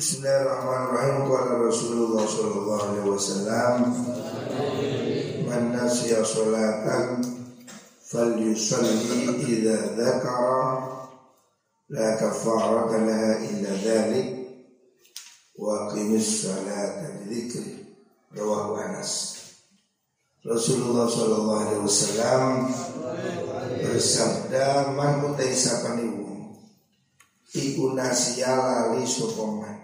Bismillahirrahmanirrahim. Qala Rasulullah sallallahu alaihi wasallam Man nasiya salatan falyusalli idza dzakara la kafarata laha illa dzalik wa qimis salata dzikri rawahu Anas. Rasulullah sallallahu alaihi wasallam bersabda man utai sapani wong iku nasiya lali sopoman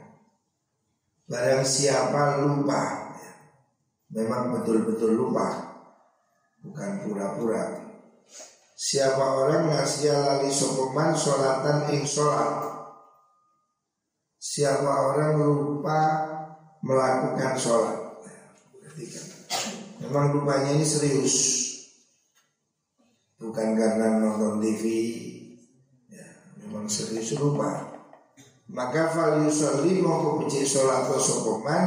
Barang siapa lupa ya, Memang betul-betul lupa. Bukan pura-pura. Siapa orang ngasih lali sokoman Solatan ing solat Siapa orang lupa Melakukan sholat. Memang lupanya ini serius. Bukan karena nonton TV ya, Memang serius lupa maka fal yusolli mongko becik salat sapa man?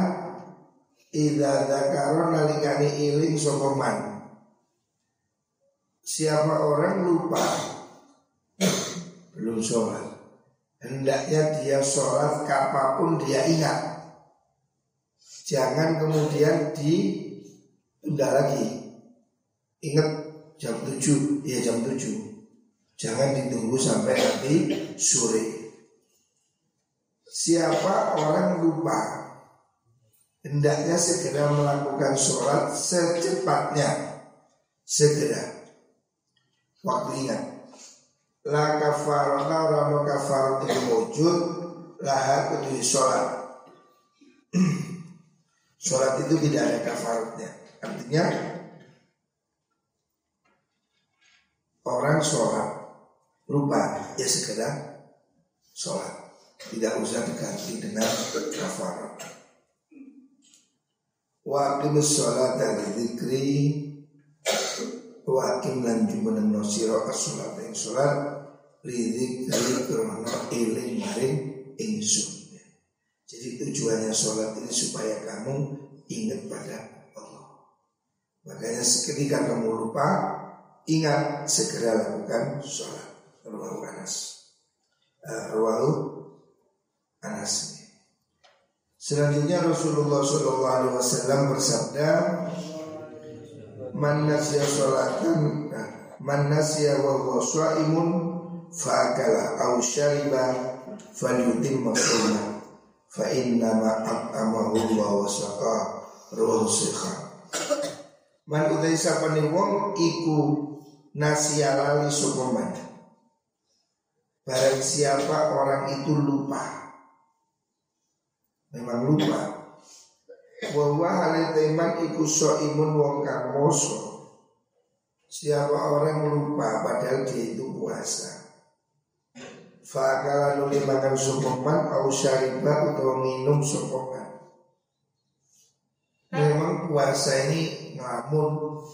Idza dzakara nalikane iling sapa man? Siapa orang lupa? Belum sholat hendaknya dia sholat kapan pun dia ingat. Jangan kemudian ditunda lagi. Ingat jam 7 ya jam 7 jangan ditunggu sampai nanti sore Siapa orang lupa? Hendaknya segera melakukan sholat secepatnya. Segera. Waktu ingat. La rano kafarat itu wujud Laha kudu sholat. Sholat itu tidak ada kafaratnya. Artinya Orang sholat Lupa Ya segera sholat tidak usah diganti dengan kafarat. Wa aqimus sholat dari zikri Wa aqim lan jumeneng nosiro as-sholat yang sholat Li zikri krono iling maring ingsun. Jadi tujuannya sholat ini supaya kamu ingat pada Allah. Makanya ketika kamu lupa Ingat segera lakukan sholat Ruwahu Anas uh, Ruwahu Anas. Selanjutnya Rasulullah Shallallahu Alaihi Wasallam bersabda, "Man nasiya sholatan, man nasiya wa huwa shaimun fa'akala aw syariba falyutimma shaumah fa inna ma at'amahu wa saqa rawahu Man utai sapane wong iku nasiya lali sapa Barang siapa orang itu lupa memang lupa. Bahwa hal teman iku so imun wong kang moso siapa orang lupa padahal dia itu puasa. Fakala nuli makan sopoman au syaribah atau minum sopoman Memang puasa ini ngamun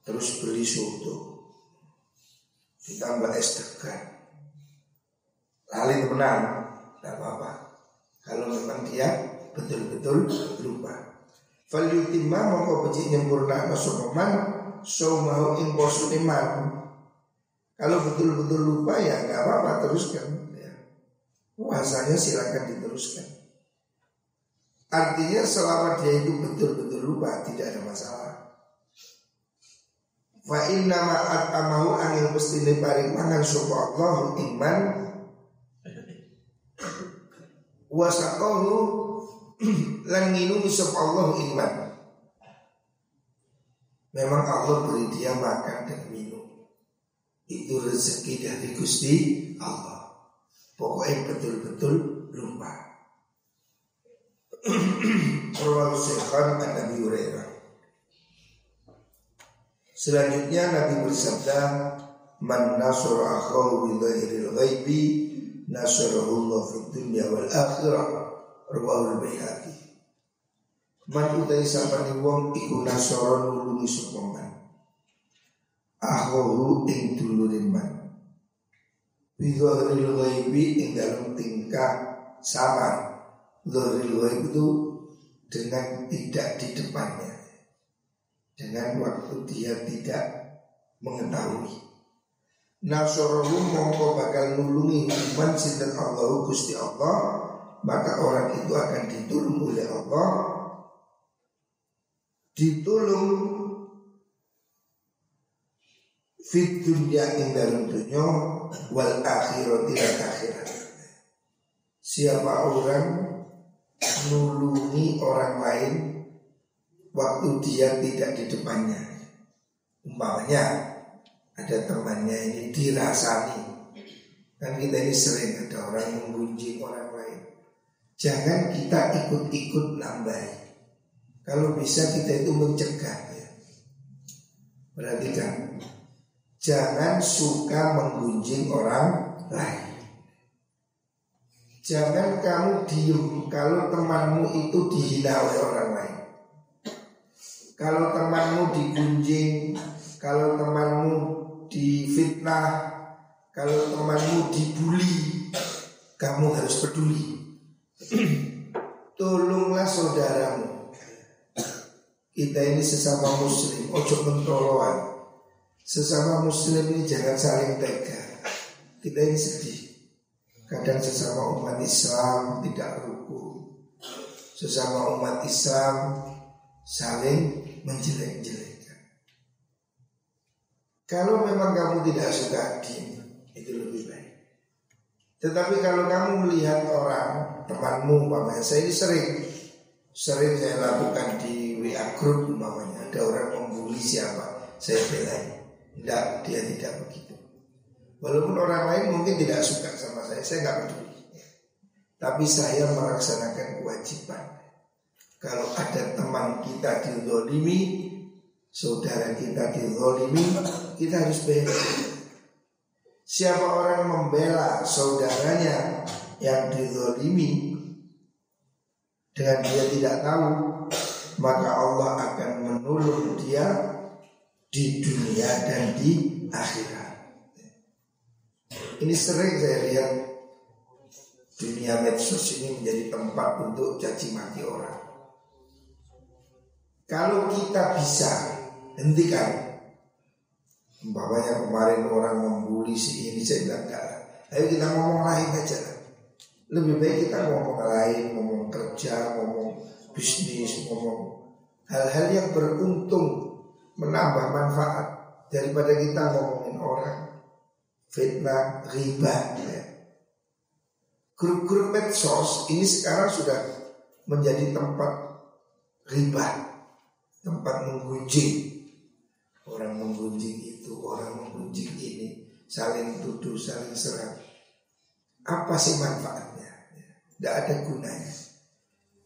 terus beli soto. Ditambah es degan. Lalu menang, tidak apa-apa kalau memang dia betul-betul lupa. Fal yutimma mongko becik nyempurna sopaman so mau ing iman. Kalau betul-betul lupa ya nggak apa-apa teruskan. Ya. Puasanya silakan diteruskan. Artinya selama dia itu betul-betul lupa tidak ada masalah. Fa inna ma'at amahu angin mesti paring mangan sapa Allah iman wasaqahu lan nginumi sop Allah iman. Memang Allah beri dia makan dan minum. Itu rezeki dari Gusti Allah. Pokoknya betul-betul lupa. Rawahu Syekhan an Nabi Hurairah. Selanjutnya Nabi bersabda, "Man nasara akhahu bi ghaibi nasarahullah fid dunya wal akhirah rawahul bayhaqi man utai sapane wong iku nasara nulungi sapa man? Ahohu ing dulurin man. Bidhahril ghaibi ing dalam tingkah sama Dhahril ghaib itu dengan tidak di depannya. Dengan waktu dia tidak mengetahui Nasorohu mongko bakal nulungi iman sinten Allah Gusti Allah maka orang itu akan ditolong oleh Allah. Ditolong fit dunia ing dalam dunia wal akhirat dan akhirat. Siapa orang nulungi orang lain waktu dia tidak di depannya? Umpamanya ada temannya ini dirasani. Kan kita ini sering ada orang menggunjing orang lain. Jangan kita ikut-ikut nambah kalau bisa kita itu mencegah ya. perhatikan. Jangan suka menggunjing orang lain. Jangan kamu diem kalau temanmu itu dihina oleh orang lain. Kalau temanmu digunjing, kalau temanmu difitnah, kalau temanmu dibully, kamu harus peduli. Tolonglah saudaramu. Kita ini sesama muslim, ojo mentoloan. Sesama muslim ini jangan saling tega. Kita ini sedih. Kadang sesama umat Islam tidak rukun. Sesama umat Islam saling menjelek-jelekkan. Kalau memang kamu tidak suka diam, itu lebih baik. Tetapi kalau kamu melihat orang temanmu, umpamanya saya ini sering sering saya lakukan di WA group umpamanya ada orang membuli siapa, saya belain. Tidak, dia tidak begitu. Walaupun orang lain mungkin tidak suka sama saya, saya nggak peduli. Tapi saya melaksanakan kewajiban. Kalau ada teman kita dizolimi, saudara kita dizolimi, kita harus bela. Siapa orang membela saudaranya yang dizolimi dengan dia tidak tahu, maka Allah akan menolong dia di dunia dan di akhirat. Ini sering saya lihat dunia medsos ini menjadi tempat untuk caci maki orang. Kalau kita bisa hentikan Umpamanya kemarin orang membuli si ini saya bilang enggak Ayo kita ngomong lain aja Lebih baik kita ngomong lain, ngomong kerja, ngomong bisnis, ngomong hal-hal yang beruntung menambah manfaat daripada kita ngomongin orang fitnah, riba. Ya. Grup-grup medsos ini sekarang sudah menjadi tempat riba, tempat menggunjing. Orang menggunjing itu, orang menggunjing ini, saling tuduh, saling serang. Apa sih manfaatnya? Tidak ada gunanya.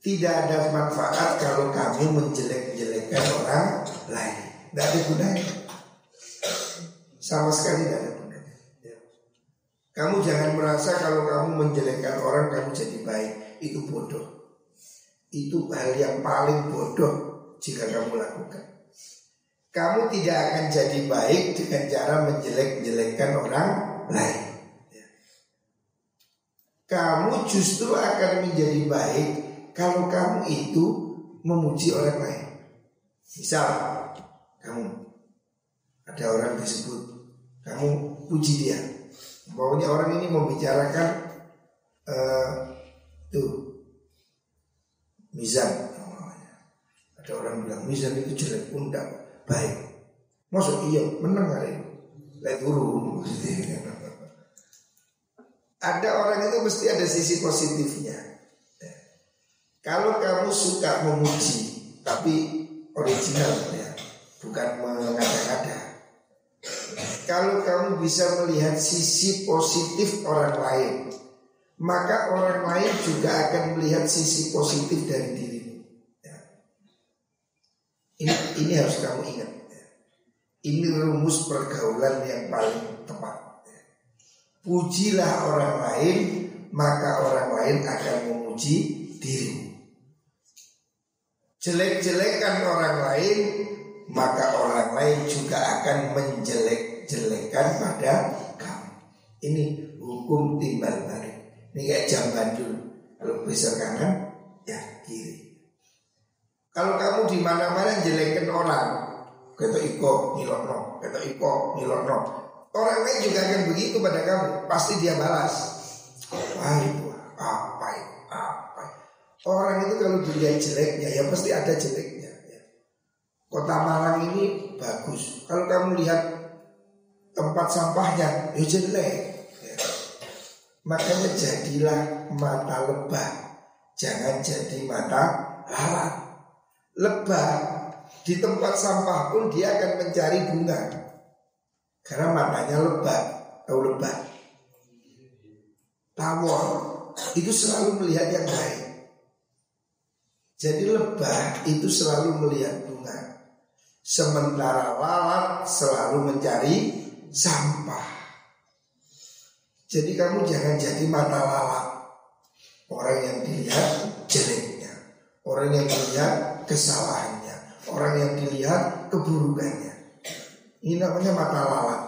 Tidak ada manfaat kalau kamu menjelek-jelekkan orang lain. Tidak ada gunanya. Sama sekali tidak ada kamu jangan merasa kalau kamu menjelekkan orang kamu jadi baik. Itu bodoh. Itu hal yang paling bodoh jika kamu lakukan. Kamu tidak akan jadi baik dengan cara menjelek-jelekkan orang lain. Ya. Kamu justru akan menjadi baik kalau kamu itu memuji orang lain. Misal, kamu ada orang disebut, kamu puji dia, Pokoknya orang ini membicarakan uh, tuh Mizan Ada orang bilang Mizan itu jelek tidak baik. Masuk iya menang hari Lihat turun Ada orang itu mesti ada sisi positifnya. Kalau kamu suka memuji Tapi original ya Bukan mengada-ngada. Kalau kamu bisa melihat sisi positif orang lain, maka orang lain juga akan melihat sisi positif dari dirimu. Ya. Ini harus kamu ingat. Ya. Ini rumus pergaulan yang paling tepat. Ya. Pujilah orang lain, maka orang lain akan memuji dirimu. Jelek-jelekan orang lain, maka orang lain juga akan menjelek jelekan pada kamu. Ini hukum timbal balik. Ini kayak jam bandul. Kalau besar kanan, ya kiri. Kalau kamu di mana-mana jelekan orang, kata iko nilokno, kata iko nilokno. Orang lain juga akan begitu pada kamu. Pasti dia balas. Wah itu apa? Apa Orang itu kalau dilihat jeleknya ya pasti ada jeleknya. Ya. Kota Malang ini bagus. Kalau kamu lihat tempat sampahnya ya jelek. Ya. Makanya jadilah mata lebah, jangan jadi mata lalat. Lebah di tempat sampah pun dia akan mencari bunga. Karena matanya lebah, tahu lebah. Tawon itu selalu melihat yang baik. Jadi lebah itu selalu melihat bunga. Sementara lalat selalu mencari sampah. Jadi kamu jangan jadi mata lalat. Orang yang dilihat jeleknya. Orang yang dilihat kesalahannya. Orang yang dilihat keburukannya. Ini namanya mata lalat.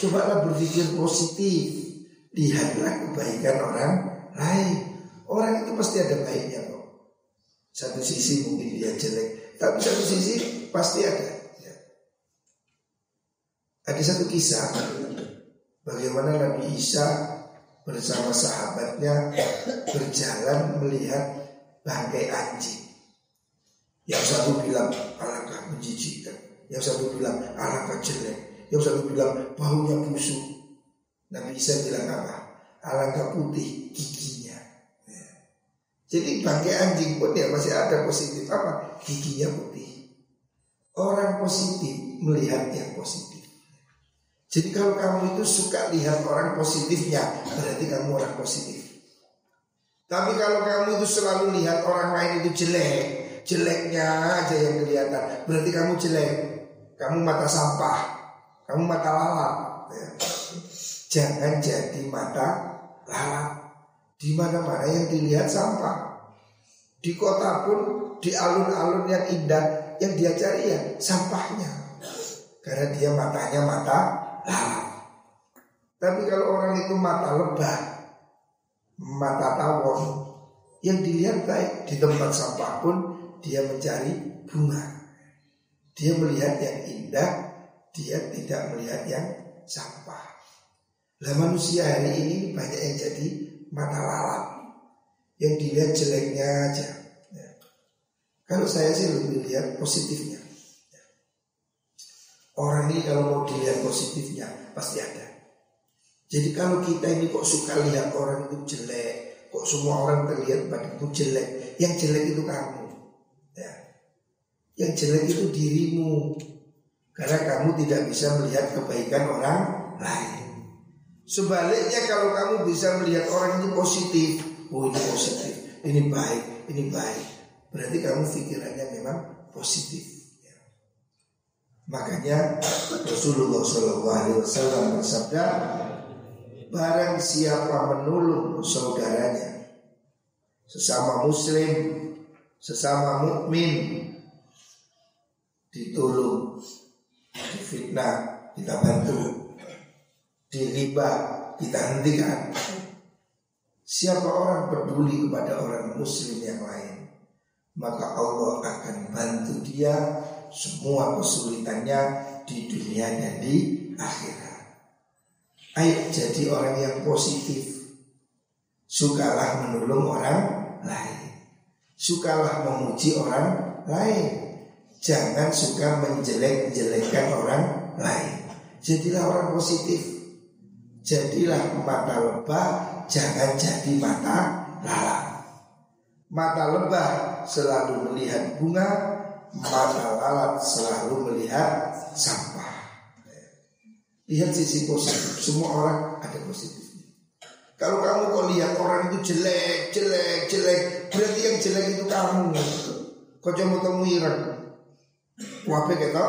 Cobalah berpikir positif. Lihatlah kebaikan orang lain. Orang itu pasti ada baiknya satu sisi mungkin dia jelek, tapi satu sisi pasti ada. Ya. Ada satu kisah bagaimana Nabi Isa bersama sahabatnya berjalan melihat bangkai anjing. Yang satu bilang alangkah menjijikkan, yang satu bilang alangkah jelek, yang satu bilang baunya busuk. Nabi Isa bilang apa? Alangkah putih giginya. Jadi bangkai anjing pun ya masih ada positif apa? Giginya putih. Orang positif melihat yang positif. Jadi kalau kamu itu suka lihat orang positifnya, berarti kamu orang positif. Tapi kalau kamu itu selalu lihat orang lain itu jelek, jeleknya aja yang kelihatan, berarti kamu jelek. Kamu mata sampah, kamu mata lalat. Ya. Jangan jadi mata lalat. Di mana-mana yang dilihat sampah. Di kota pun di alun-alun yang indah yang dia cari ya sampahnya. Karena dia matanya mata lalat. Tapi kalau orang itu mata lebah, mata tawon, yang dilihat baik di tempat sampah pun dia mencari bunga. Dia melihat yang indah, dia tidak melihat yang sampah. Lah manusia hari ini banyak yang jadi mata lalat yang dilihat jeleknya aja. Ya. Kalau saya sih lebih lihat positifnya. Ya. Orang ini kalau mau dilihat positifnya pasti ada. Jadi kalau kita ini kok suka lihat orang itu jelek, kok semua orang terlihat pada itu jelek, yang jelek itu kamu. Ya. Yang jelek itu dirimu. Karena kamu tidak bisa melihat kebaikan orang lain. Sebaliknya kalau kamu bisa melihat orang ini positif, oh ini positif, ini baik, ini baik. Berarti kamu pikirannya memang positif. Ya. Makanya Rasulullah SAW bersabda, barang siapa menolong saudaranya, sesama Muslim, sesama mukmin, ditolong, difitnah, kita bantu. Di riba kita hentikan. Siapa orang peduli kepada orang muslim yang lain Maka Allah akan bantu dia Semua kesulitannya di dunia dan di akhirat. Ayo jadi orang yang positif. Sukalah menolong orang lain. Sukalah memuji orang lain Jangan suka menjelek-jelekkan orang lain. Jadilah orang positif. Jadilah mata lebah Jangan jadi mata lalat Mata lebah selalu melihat bunga Mata lalat selalu melihat sampah. Lihat sisi positif Semua orang ada positifnya Kalau kamu kok lihat orang itu jelek, jelek, jelek Berarti yang jelek itu kamu. Kau coba kamu Wape kita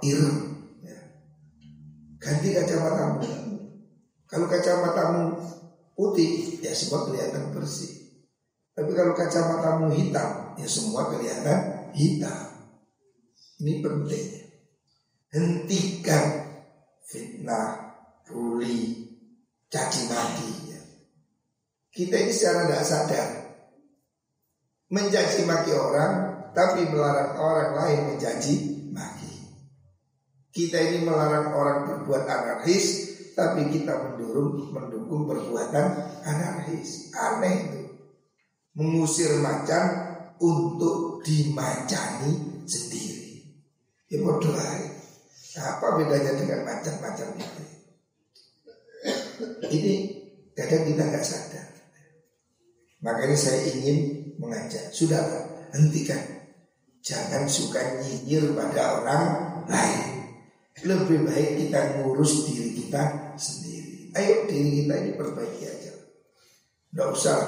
ireng ya. Ganti kacamatamu kalau kacamatamu putih, ya semua kelihatan bersih. Tapi kalau kacamatamu hitam, ya semua kelihatan hitam. Ini pentingnya. Hentikan fitnah, ruli, caci maki. Ya. Kita ini secara tidak sadar mencaci maki orang, tapi melarang orang lain mencaci. Kita ini melarang orang berbuat anarkis, tapi kita mendukung mendukung perbuatan anarkis. Aneh itu. Mengusir macan untuk dimacani sendiri. Ya bodoh Apa bedanya dengan macan-macan itu? Ini kadang kita nggak sadar. Makanya saya ingin mengajak. Sudah, hentikan. Jangan suka nyinyir pada orang lain. Lebih baik kita ngurus diri kita sendiri. Ayo diri kita ini perbaiki aja. Tidak usah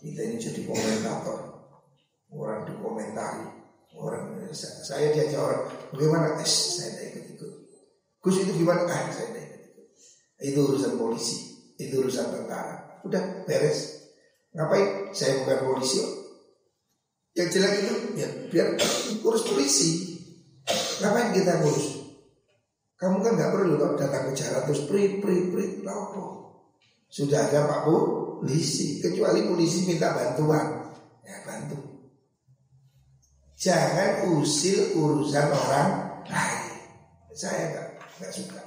kita ini jadi komentator. Orang dikomentari. Orang saya diajak orang bagaimana? Eh, saya tidak ikut ikut. Gus itu gimana? Ah, saya tidak ikut ikut. Itu urusan polisi, itu urusan tentara. Udah beres. Ngapain? Saya bukan polisi. Yang jelek itu ya biar urus polisi. Ngapain kita ngurus? Kamu kan nggak perlu kalau datang ke jalan terus pri pri pri lapo. Sudah ada Pak polisi. Kecuali polisi minta bantuan, ya bantu. Jangan usil urusan orang lain. Saya nggak nggak suka.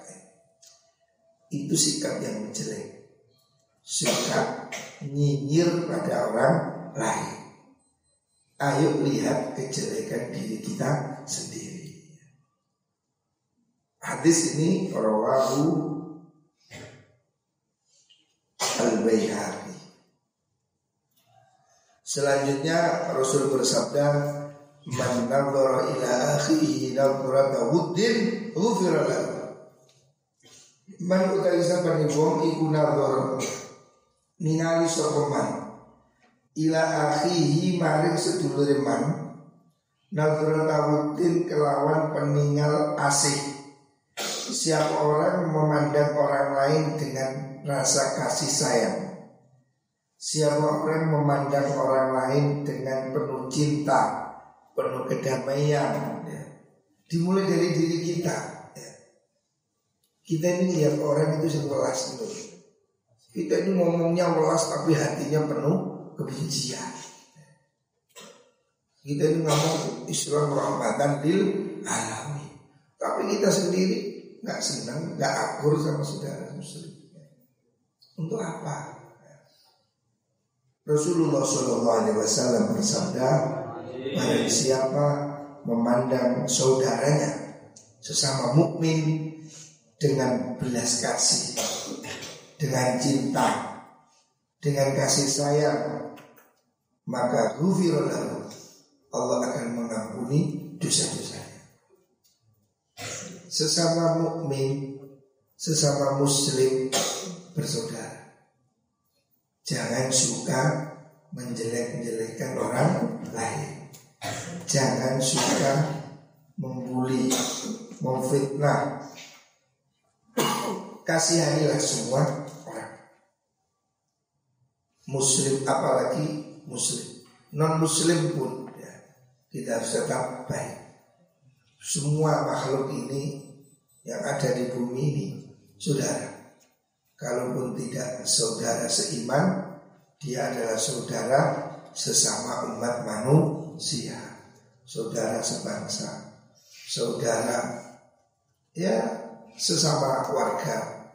Itu sikap yang jelek. Sikap nyinyir pada orang lain. Ayo lihat kejelekan diri kita sendiri. Hadis ini rawahu Al-Baihaqi. Selanjutnya Rasul bersabda, "Man nadhara ila akhihi nadhrata wuddin ghufira lahu." Man utawi saben wong iku nadhara ningali sapa man ila akhihi maring sedulure man nadhrata wuddin kelawan peninggal asih Siapa orang memandang orang lain dengan rasa kasih sayang Siapa orang memandang orang lain dengan penuh cinta Penuh kedamaian ya. Dimulai dari diri kita ya. Kita ini lihat orang itu sewelas itu Kita ini ngomongnya welas tapi hatinya penuh kebencian Kita ini ngomong Islam rahmatan lil alami Tapi kita sendiri nggak senang, nggak akur sama saudara muslim. Untuk apa? Rasulullah Shallallahu Alaihi Wasallam bersabda, barang siapa memandang saudaranya sesama mukmin dengan belas kasih, dengan cinta, dengan kasih sayang, maka Allah akan mengampuni dosa-dosanya sesama mukmin, sesama muslim bersaudara. Jangan suka menjelek-jelekkan orang lain. Jangan suka membuli, memfitnah. Kasihanilah semua orang. Muslim apalagi muslim. Non muslim pun ya, kita harus tetap baik. Semua makhluk ini yang ada di bumi ini saudara. Kalaupun tidak saudara seiman, dia adalah saudara sesama umat manusia, saudara sebangsa, saudara ya sesama warga,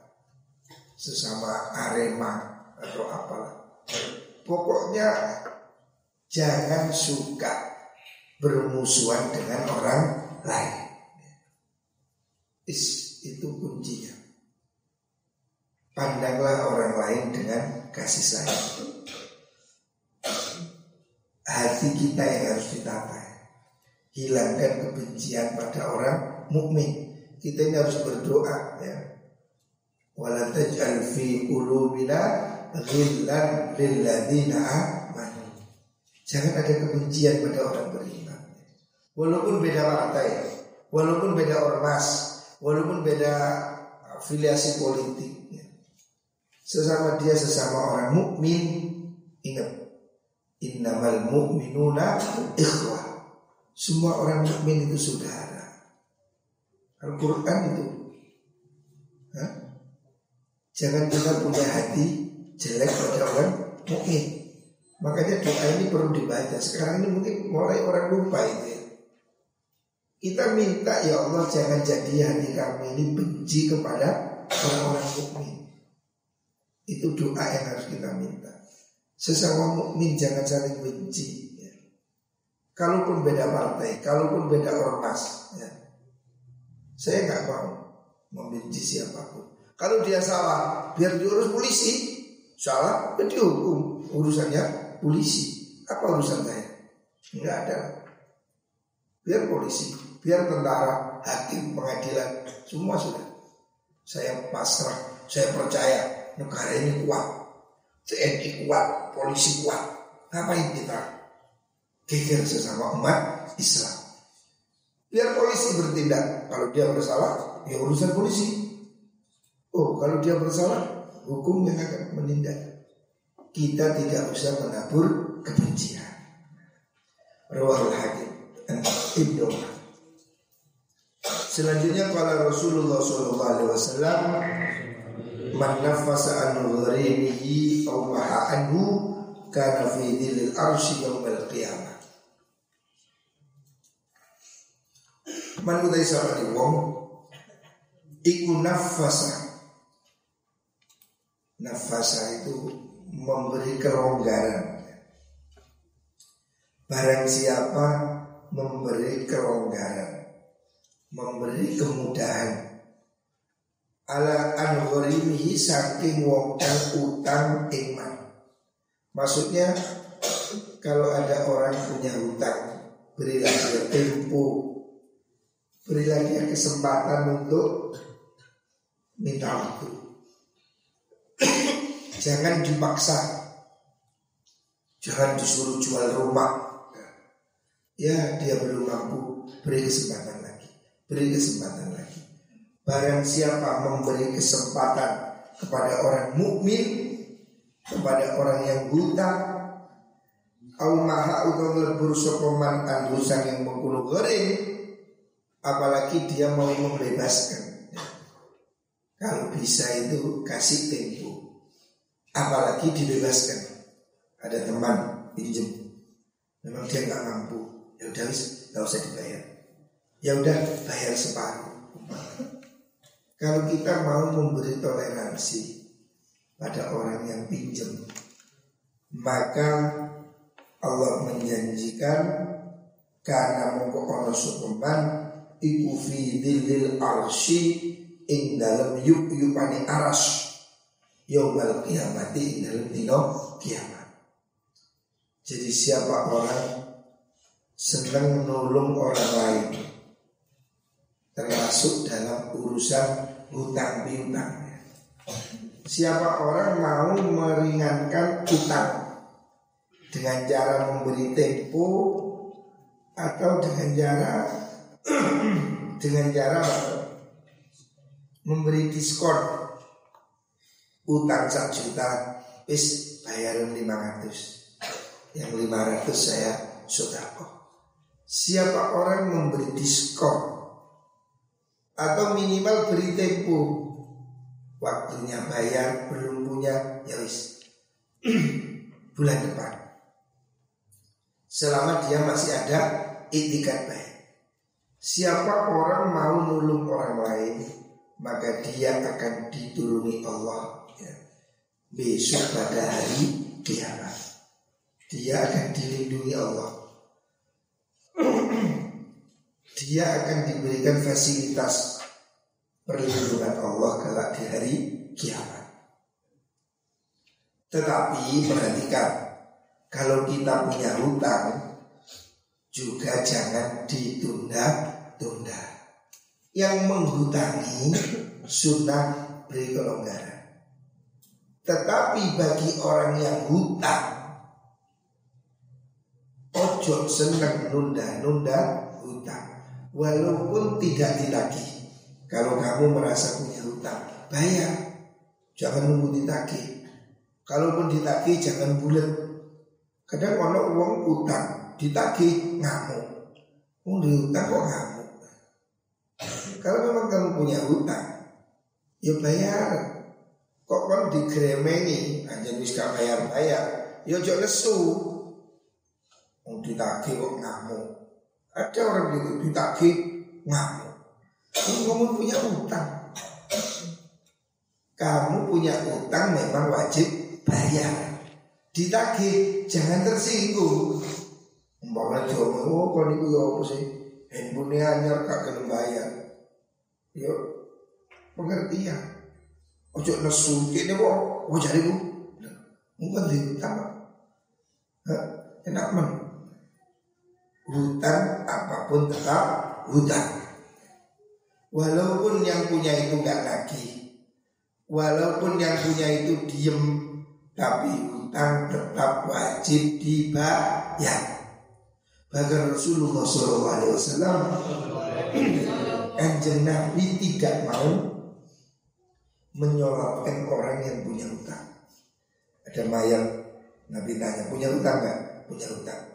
sesama arema atau apalah. Pokoknya jangan suka bermusuhan dengan orang lain. Is, itu kuncinya. Pandanglah orang lain dengan kasih sayang. Hati kita yang harus ditata. Hilangkan kebencian pada orang mukmin. Kita ini harus berdoa ya. Wala fi qulubina ghillan lilladzina amanu. Jangan ada kebencian pada orang beriman. Walaupun beda partai, walaupun beda ormas, walaupun beda afiliasi politik ya. sesama dia sesama orang mukmin ingat innamal mu'minuna ikhwah semua orang mukmin itu saudara Al-Quran itu Hah? Jangan kita punya hati jelek pada orang mukmin. Makanya doa ini perlu dibaca. Sekarang ini mungkin mulai orang lupa ya. Kita minta ya Allah jangan jadi hati kami ini benci kepada orang-orang mukmin. Itu doa yang harus kita minta. Sesama mukmin jangan saling benci. Ya. Kalaupun beda partai, kalaupun beda ormas, ya. saya nggak mau membenci siapa pun. Kalau dia salah, biar diurus polisi. Salah, ya dihukum. Urusannya polisi. Apa urusan saya? Nggak ada. Biar polisi, biar tentara, hakim, pengadilan, semua sudah. Saya pasrah, saya percaya negara ini kuat. TNI kuat, polisi kuat. Ngapain kita geger sesama umat Islam? Biar polisi bertindak. Kalau dia bersalah, ya urusan polisi. Oh, kalau dia bersalah, hukum yang akan menindak. Kita tidak usah menabur kebencian. Rawahul Hakim Ibnu Selanjutnya kalau Rasulullah SAW man nafasa an gharimihi aw maha anhu kana fi dhillil arsy yaumil qiyamah. Man utai di wong? Iku nafasa. Nafasa itu memberi kelonggaran barang siapa memberi kelonggaran memberi kemudahan ala anghorimihi saking wong kang utang iman. Maksudnya kalau ada orang punya hutang, berilah dia tempo, berilah dia kesempatan untuk minta waktu. Jangan dipaksa, jangan disuruh jual rumah. Ya dia belum mampu, beri kesempatan lagi, beri kesempatan lagi. Barang siapa memberi kesempatan kepada orang mukmin, kepada orang yang buta, au maha utawa lebur sokoman yang mengkulo goreng, apalagi dia mau membebaskan. Kalau bisa itu kasih tempo, apalagi dibebaskan. Ada teman pinjem, memang dia nggak mampu, ya udah nggak usah dibayar. Ya udah bayar separuh. Kalau kita mau memberi toleransi pada orang yang pinjam, maka Allah menjanjikan karena mongko ono sukuman iku fi dhillil arsy ing dalam yuk yupani aras yaumal kiamati ing dalam dino kiamat. Jadi siapa orang senang menolong orang lain. Termasuk dalam urusan hutang piutang. Siapa orang mau meringankan utang dengan cara memberi tempo atau dengan cara dengan cara memberi diskon. Utang satu juta bis bayaran 500 yang 500 saya sudah kok siapa orang memberi diskon? Atau minimal beri tempo? Waktunya bayar belum punya ya wis. Bulan depan. Selama dia masih ada itikat baik. Siapa orang mau nulung orang lain maka dia akan dituruni Allah ya. besok pada hari kiamat dia akan dilindungi Allah dia akan diberikan fasilitas perlindungan Allah kelak di hari kiamat. Tetapi perhatikan, kalau kita punya hutang juga jangan ditunda-tunda. Yang menghutangi sunnah beri kelonggaran. Tetapi bagi orang yang hutang, ojo senang nunda-nunda walaupun tidak ditagih. Kalau kamu merasa punya hutang, bayar. Jangan nunggu ditagih. Kalaupun ditagih jangan bulat. Kadang kalau uang utang ditagih ngamuk. Uang di utang kok ngamuk. Kalau memang kamu punya hutang, ya bayar. Kok kan digremengi, aja bisa bayar bayar. Ya jangan lesu. Uang ditagih kok ngamuk. Ada orang begitu ditagih ngamuk. Kamu punya utang. Kamu punya utang memang wajib bayar. ditagih jangan tersinggung. Umpama jomo oh kon niku yo apa sih? Handphone anyar kak gelem bayar. Yo pengertian. Ojo nesu kene kok oh jariku. Mungkin di utama. Enak men. Hutan apa pun tetap hutan. Walaupun yang punya itu nggak lagi, walaupun yang punya itu diem, tapi hutang tetap wajib dibayar. Bahkan Rasulullah SAW Anjing Nabi tidak mau menyolatkan orang yang punya hutang. Ada mayat Nabi tanya punya hutang nggak? Punya hutang.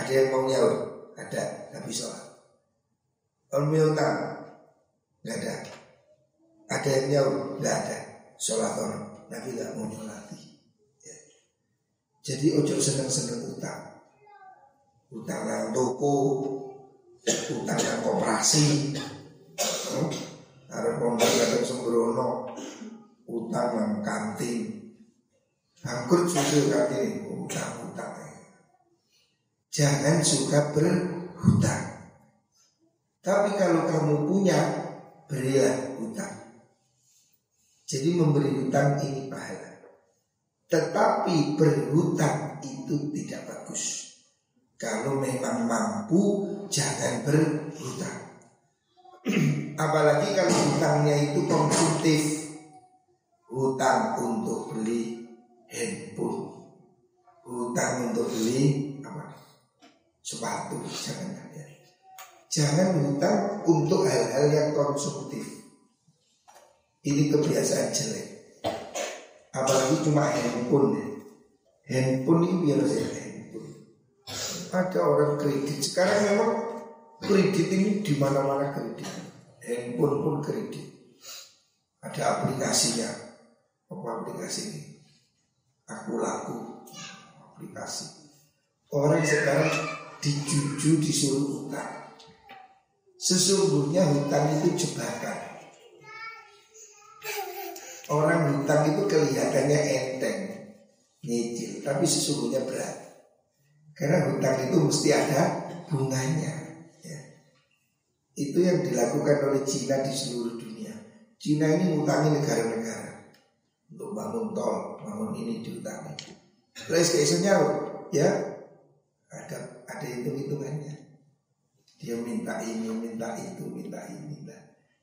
Ada yang mau nyaur? Ada. Nabi sholat. Orang punya hutang nggak ada. Ada yang nyaur? Nggak ada. Sholat orang. Nabi nggak mau nyolati. Ya. Jadi ojo seneng-seneng utang. Utang nang toko, utang nang koperasi. Hmm? Ada pondok kadang sembrono, utang nang kantin. Bangkrut sudah kantin, utang-utang. Jangan suka berhutang. Tapi kalau kamu punya berilah hutang. Jadi memberi hutang ini pahala. Tetapi berhutang itu tidak bagus. Kalau memang mampu jangan berhutang. Apalagi kalau hutangnya itu konsumtif. Hutang untuk beli handphone. Hutang untuk beli? Sepatu jangan ada. Jangan hutang untuk hal-hal yang konsumtif. Ini kebiasaan jelek. Apalagi cuma handphone. Handphone ini biar saya handphone. Ada orang kredit. Sekarang memang kredit ini di mana-mana kredit. Handphone pun kredit. Ada aplikasinya. Apa aplikasi ini? Aku laku aplikasi. Orang sekarang dijuju disuruh utang. Sesungguhnya hutang itu jebakan. Orang hutang itu kelihatannya enteng, nyicil, tapi sesungguhnya berat. Karena hutang itu mesti ada bunganya. Ya. Itu yang dilakukan oleh Cina di seluruh dunia. Cina ini ngutangi negara-negara untuk bangun tol, bangun ini diutangi. Keesokannya ya hitung-hitungannya. Dia minta ini, minta itu, minta ini. Nah,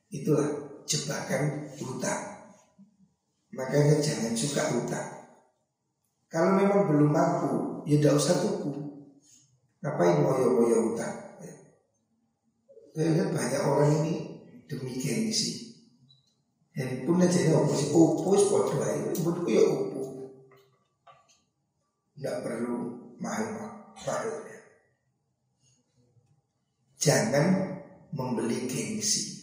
itulah jebakan hutang. Makanya jangan suka hutang. Kalau memang belum mampu, ya tidak usah tuku. Ngapain moyo-moyo hutang? Ya. Saya lihat banyak orang ini demi gengsi. Handphone aja ya oppo sih, oppo sih podo aja, menurutku ya oppo. Tidak perlu mahal-mahal. Jangan membeli gengsi.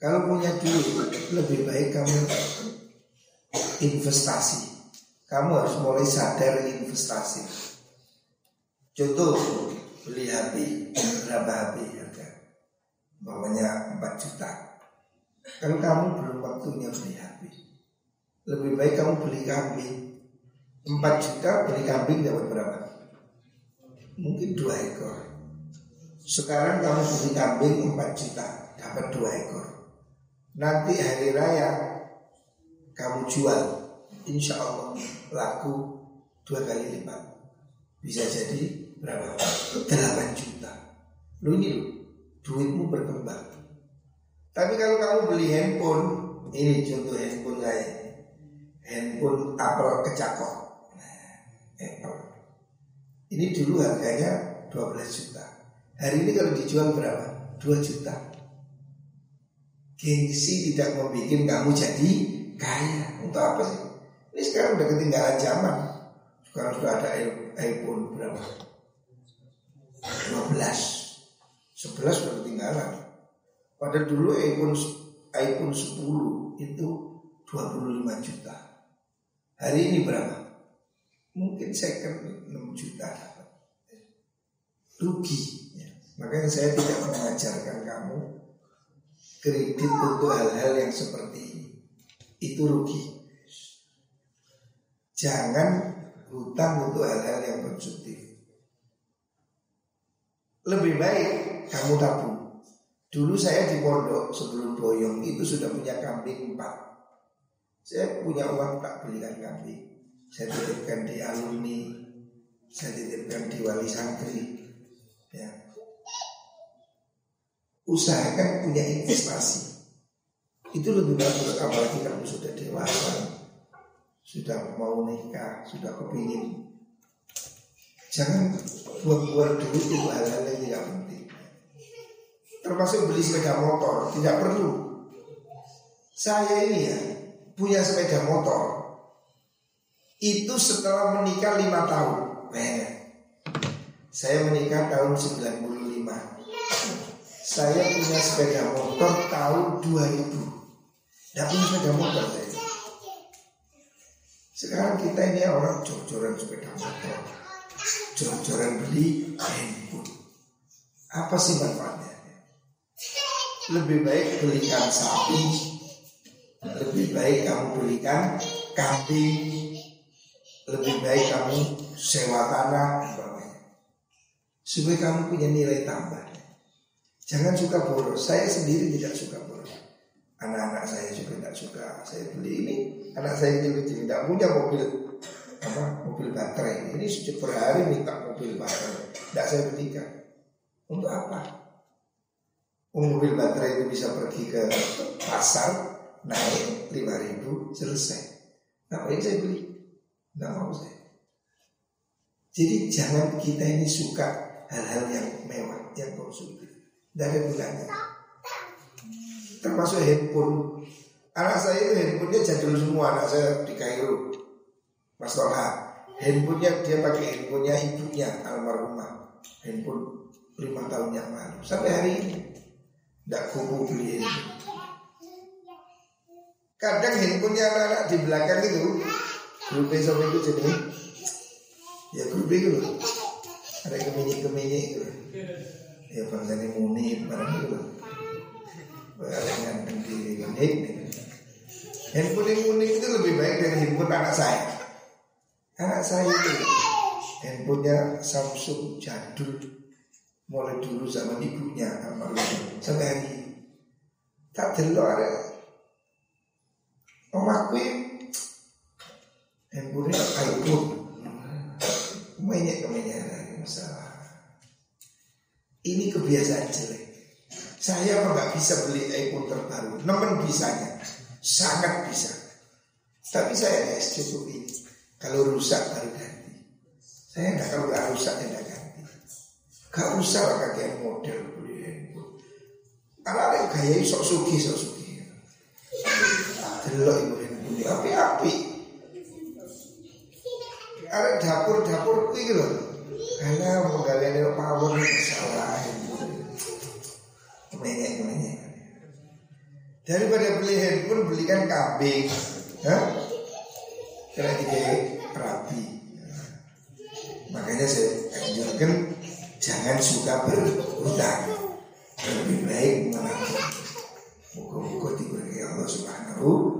Kalau punya duit, lebih baik kamu investasi. Kamu harus mulai sadar investasi. Contoh, beli HP, berapa HP harga? Bawahnya 4 juta. Kalau kamu belum waktunya beli HP, lebih baik kamu beli kambing. 4 juta beli kambing dapat berapa? Mungkin dua ekor. Sekarang kamu beli kambing 4 juta Dapat 2 ekor. Nanti hari raya Kamu jual. Insya Allah laku dua kali lipat. Bisa jadi berapa? 8 juta. Lu ini lu Duitmu berkembang. Tapi kalau kamu beli handphone Ini contoh handphone saya. Handphone Apple kecakok. Nah, Apple. Ini dulu harganya 12 juta Hari ini kalau dijual berapa? 2 juta Gengsi tidak membuat kamu jadi kaya Untuk apa sih? Ini sekarang udah ketinggalan zaman Sekarang sudah ada iPhone berapa? 12 11 sudah ketinggalan Padahal dulu iPhone iPhone 10 itu 25 juta Hari ini berapa? Mungkin second 6 juta Rugi Makanya saya tidak mengajarkan kamu kredit untuk hal-hal yang seperti ini. Itu rugi. Jangan hutang untuk hal-hal yang konsumtif. Lebih baik kamu tabung. Dulu saya di pondok sebelum boyong itu sudah punya kambing empat. Saya punya uang tak belikan kambing. Saya titipkan di alumni, saya titipkan di wali santri. Ya. Usahakan punya investasi. Itu lebih bagus apalagi kamu sudah dewasa sudah mau nikah, sudah kepingin. Jangan buang-buang duit itu hal-hal yang tidak penting. Termasuk beli sepeda motor, tidak perlu. Saya ini ya punya sepeda motor. Itu setelah menikah lima tahun. Nah, saya menikah tahun 95. Saya punya sepeda motor tahun 2000. Tidak punya sepeda motor saya. Sekarang kita ini orang jor-joran sepeda motor, jor-joran beli handphone. Apa sih manfaatnya? Lebih baik belikan sapi, lebih baik kamu belikan kambing, lebih baik kamu sewa tanah, supaya kamu punya nilai tambah. Jangan suka boros. Saya sendiri tidak suka boros. Anak-anak saya juga tidak suka. Saya beli ini anak saya kecil-kecil tidak punya mobil apa mobil baterai. Ini sejak per hari minta mobil baterai. Tidak saya belikan. Untuk apa? Mobil baterai itu bisa pergi ke pasar naik lima ribu selesai. Ngapain saya beli? Nggak mau saya. Jadi jangan kita ini suka hal-hal yang mewah yang konsumtif dari bulannya termasuk handphone. Anak saya itu handphonenya jadul semua Anak saya di Kairo. Mas Tolha. Handphonenya dia pakai handphonenya ibunya almarhumah. Handphone lima tahun yang lalu. Sampai hari ini. Tidak kuku beli Kadang handphonenya anak-anak di belakang itu Grup besok itu jadi Ya grup itu Ada keminyi-keminyi itu Ya bangsanya muni barang itu loh Dengan pendiri unik Handphone yang unik itu lebih baik dari handphone anak saya. Anak saya itu handphonenya Samsung jadul mulai dulu zaman ibunya almarhum sampai hari ini. Tak delok ada. Omahku handphonenya iPhone. Banyak kemenyan masalah. Ini kebiasaan jelek. Saya nggak bisa beli iPhone terbaru, namun bisanya. Sangat bisa. Tapi saya ya cukup ini. Kalau rusak baru ganti. Saya nggak kalau nggak rusak nggak ganti. Gak usah lah kakek model beli. Kalau ada gaya sok suki sok suki. Delok ibu handphone api api. Ada dapur dapur kuih loh. Karena mau kalian power salah. Kemenyek kemenyek. Daripada beli handphone belikan kambing. Hah? Kira tiga rapi. Makanya saya anjurkan jangan suka berhutang. Lebih baik menabung. Muka-muka diberi Allah Subhanahu